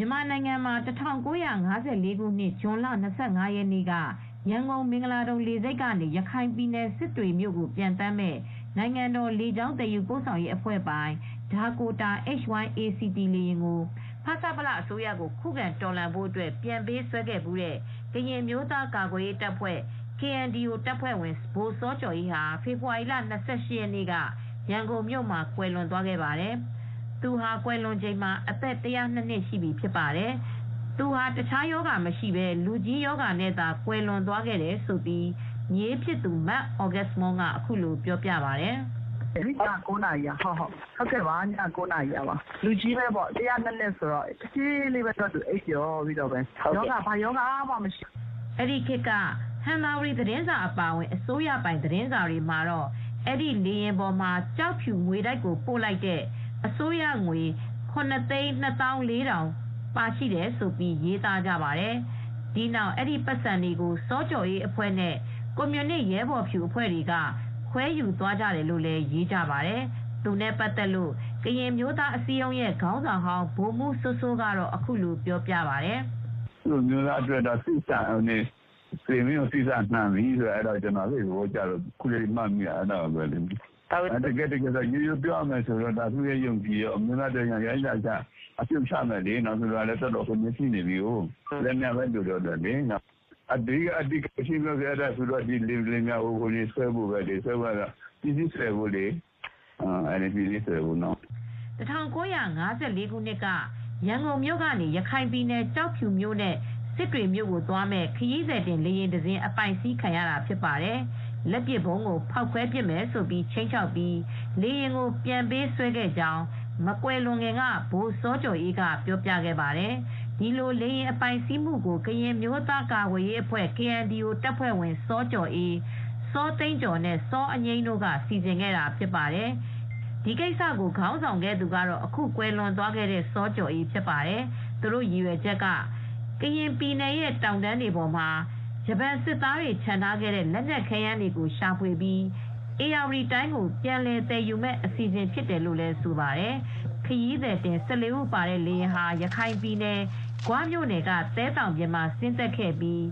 မြန်မာနိုင်ငံမှာ1954ခုနှစ် ဇွန်လ25ရက်နေ့က ရန်ကုန် မင်္ဂလာဒုံလေဆိပ်ကနေ ရခိုင်ပြည်နယ် စစ်တွေမြို့ကိုပြန်တမ်းမဲ့နိုင်ငံတော် လေကြောင်းတည်ယူပို့ဆောင်ရေးအဖွဲ့ပိုင်ဒါကိုတာ HYACT လေယာဉ်ကို ဖဆပလ အစိုးရကို ခုခံတော်လှန်ဖို့အတွက် ပြန်ပေးဆွဲခဲ့မှုတဲ့ ကရင်မျိုးသား ကာကွယ်ရေးတပ်ဖွဲ့ KNDO တပ်ဖွဲ့ဝင် ဗိုလ်စောကျော်ကြီးဟာ ဖေဖေါ်ဝါရီလ28ရက်နေ့က ရန်ကုန်မြို့မှာ ကွယ်လွန်သွားခဲ့ပါတယ်။ သူဟာကွယ်လွန်ချိန်မှာအသက်102နှစ်ရှိပြီဖြစ်ပါတယ်။သူဟာတခြားယောဂမရှိဘဲလူကြီးယောဂနဲ့သာကွယ်လွန်သွားခဲ့တယ်ဆိုပြီးမြေးဖြစ်သူမတ်ဩဂတ်မွန်ကအခုလိုပြောပြပါတယ်။ည9နာရီဟုတ်ဟုတ်ဟုတ်ကဲ့ပါည9နာရီပါလူကြီးပဲပေါ့100နှစ်နှစ်ဆိုတော့တကြီးလေးပဲတော့သူအိပ်ကျော်ပြီးတော့ပဲယောဂဘာယောဂမှမရှိအဲ့ဒီခေတ်ကဟန်မာရီသတင်းစာအပါအဝင်အစိုးရပိုင်သတင်းစာတွေမှာတော့အဲ့ဒီလေယာဉ်ပေါ်မှာကြောက်ဖြူငွေတိုက်ကိုပို့လိုက်တဲ့ အစိုးရငွေ9သိန်း2400ပါရှိတယ်ဆိုပြီးရေးသားကြပါတယ်။ဒီနောက်အဲ့ဒီပတ်စံတွေကိုစောကြော်ရေးအဖွဲ့နဲ့ကွန်မြူနစ်ရဲဘော်ဖြူအဖွဲ့တွေကခွဲယူသွားကြတယ်လို့လည်းရေးကြပါတယ်။သူနဲ့ပတ်သက်လို့ကရင်မျိုးသားအစည်းအရုံးရဲ့ခေါင်းဆောင်ဟောင်းဗိုလ်မှူးစိုးစိုးကတော့အခုလိုပြောပြပါတယ်။သူမျိုးသားအတွက်တော့စိတ်ဆန်နေစေမင်းကိုစိတ်ဆန်ပြီဆိုတော့အဲ့တော့ကျွန်တော်လေးကိုကြတော့ခုလေးမှတ်မိအဲ့တော့ပဲလေ။ တကယ်တကယ်ဆိုရိုးရိုးပြောရမယ်ဆိုတော့ဒါသူရဲ့ ယုံကြည်ရောအမျိုးသားတရားရိုင်းလာကြအပြုတ်ချမယ်လေနောက်ဆိုတော့လည်း တော်တော်ကို မျက်စိနေပြီကိုလည်းများပဲတို့တော့လေနော်အဒီအဒီရှိလို့ရတဲ့ဆိုတော့ဒီလင်းလင်းများဟိုကိုလေးဆွဲဖို့ပဲလေ ဆွဲဖို့ကပြည်စည်းဆွဲဖို့လေ အဲ့ဒီ ပြည်စည်းဆွဲဖို့နော်1954ခုနှစ်က ရန်ကုန်မြို့ကနေ ရခိုင်ပြည်နယ်ကြောက်ဖြူမြို့နဲ့ စစ်တွေမြို့ကိုသွားမဲ့ခရီးသည်တင် လေယာဉ်တစ်စင်း အပိုင်စီးခံရတာ ဖြစ်ပါတယ်။ လက်ပစ်ဘုံကိုဖောက်ခွဲပစ်မယ်ဆိုပြီးချိန်ချောက်ပြီးလေယာဉ်ကိုပြန်ပေးဆွဲခဲ့ကြောင်းမကွယ်လွန်ခင်ကဘိုးစောကျော်အေးကပြောပြခဲ့ပါတယ်။ဒီလိုလေရင်အပိုင်စီးမှုကိုကရင်မျိုးသားကာကွယ်ရေးအဖွဲ့ KNDO တပ်ဖွဲ့ဝင်စောကျော်အေးစောသိန်းကျော်နဲ့စောအငိမ့်တို့ကစီစဉ်ခဲ့တာဖြစ်ပါတယ်။ဒီကိစ္စကိုခေါင်းဆောင်ခဲ့သူကတော့အခုကွယ်လွန်သွားခဲ့တဲ့စောကျော်အေးဖြစ်ပါတယ်။သူတို့ရည်ရွယ်ချက်ကကရင်ပြည်နယ်ရဲ့တောင်တန်းတွေပေါ်မှာ ဂျပန်စစ်သားတွေခြံထားခဲ့တဲ့လက်နက်ခဲယမ်းတွေကိုရှာဖွေပြီးအေယာဝတီတိုင်းကိုပြန်လည်တည်ယူမဲ့အစီအစဉ်ဖြစ်တယ်လို့လည်းဆိုပါတယ်။ခရီးသည်တင်14ဦးပါတဲ့လေယာဉ်ဟာရခိုင်ပြည်နယ်ဂွားမြို့နယ်ကသဲတောင်ပြင်မှာဆင်းသက်ခဲ့ပြီး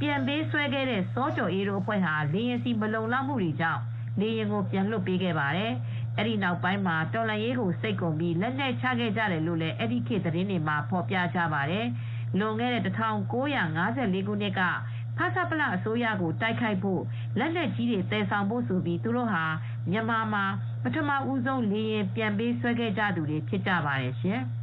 ပြန်ပေးဆွဲခဲ့တဲ့စောကျော်အေးတို့အဖွဲ့ဟာလေယာဉ်စီမလုံလောက်မှုတွေကြောင့်လေယာဉ်ကိုပြန်လွှတ်ပေးခဲ့ပါတယ်။အဲဒီနောက်ပိုင်းမှာတော်လန်ရေးကိုစိတ်ကုန်ပြီးလက်နက်ချခဲ့ကြတယ်လို့လည်းအဲဒီခေတ်သတင်းတွေမှာဖော်ပြကြပါတယ်။လွန်ခဲ့တဲ့1954ခုနှစ်က ဖဆပလအစိုးရကိုတိုက်ခိုက်ဖို့လက်နက်ကြီးတွေတည်ဆောင်ဖို့ဆိုပြီးသူတို့ဟာမြန်မာမှာပထမဦးဆုံးလေရင်ပြန်ပေးဆွဲခဲ့ကြသူတွေဖြစ်ကြပါတယ်ရှင်။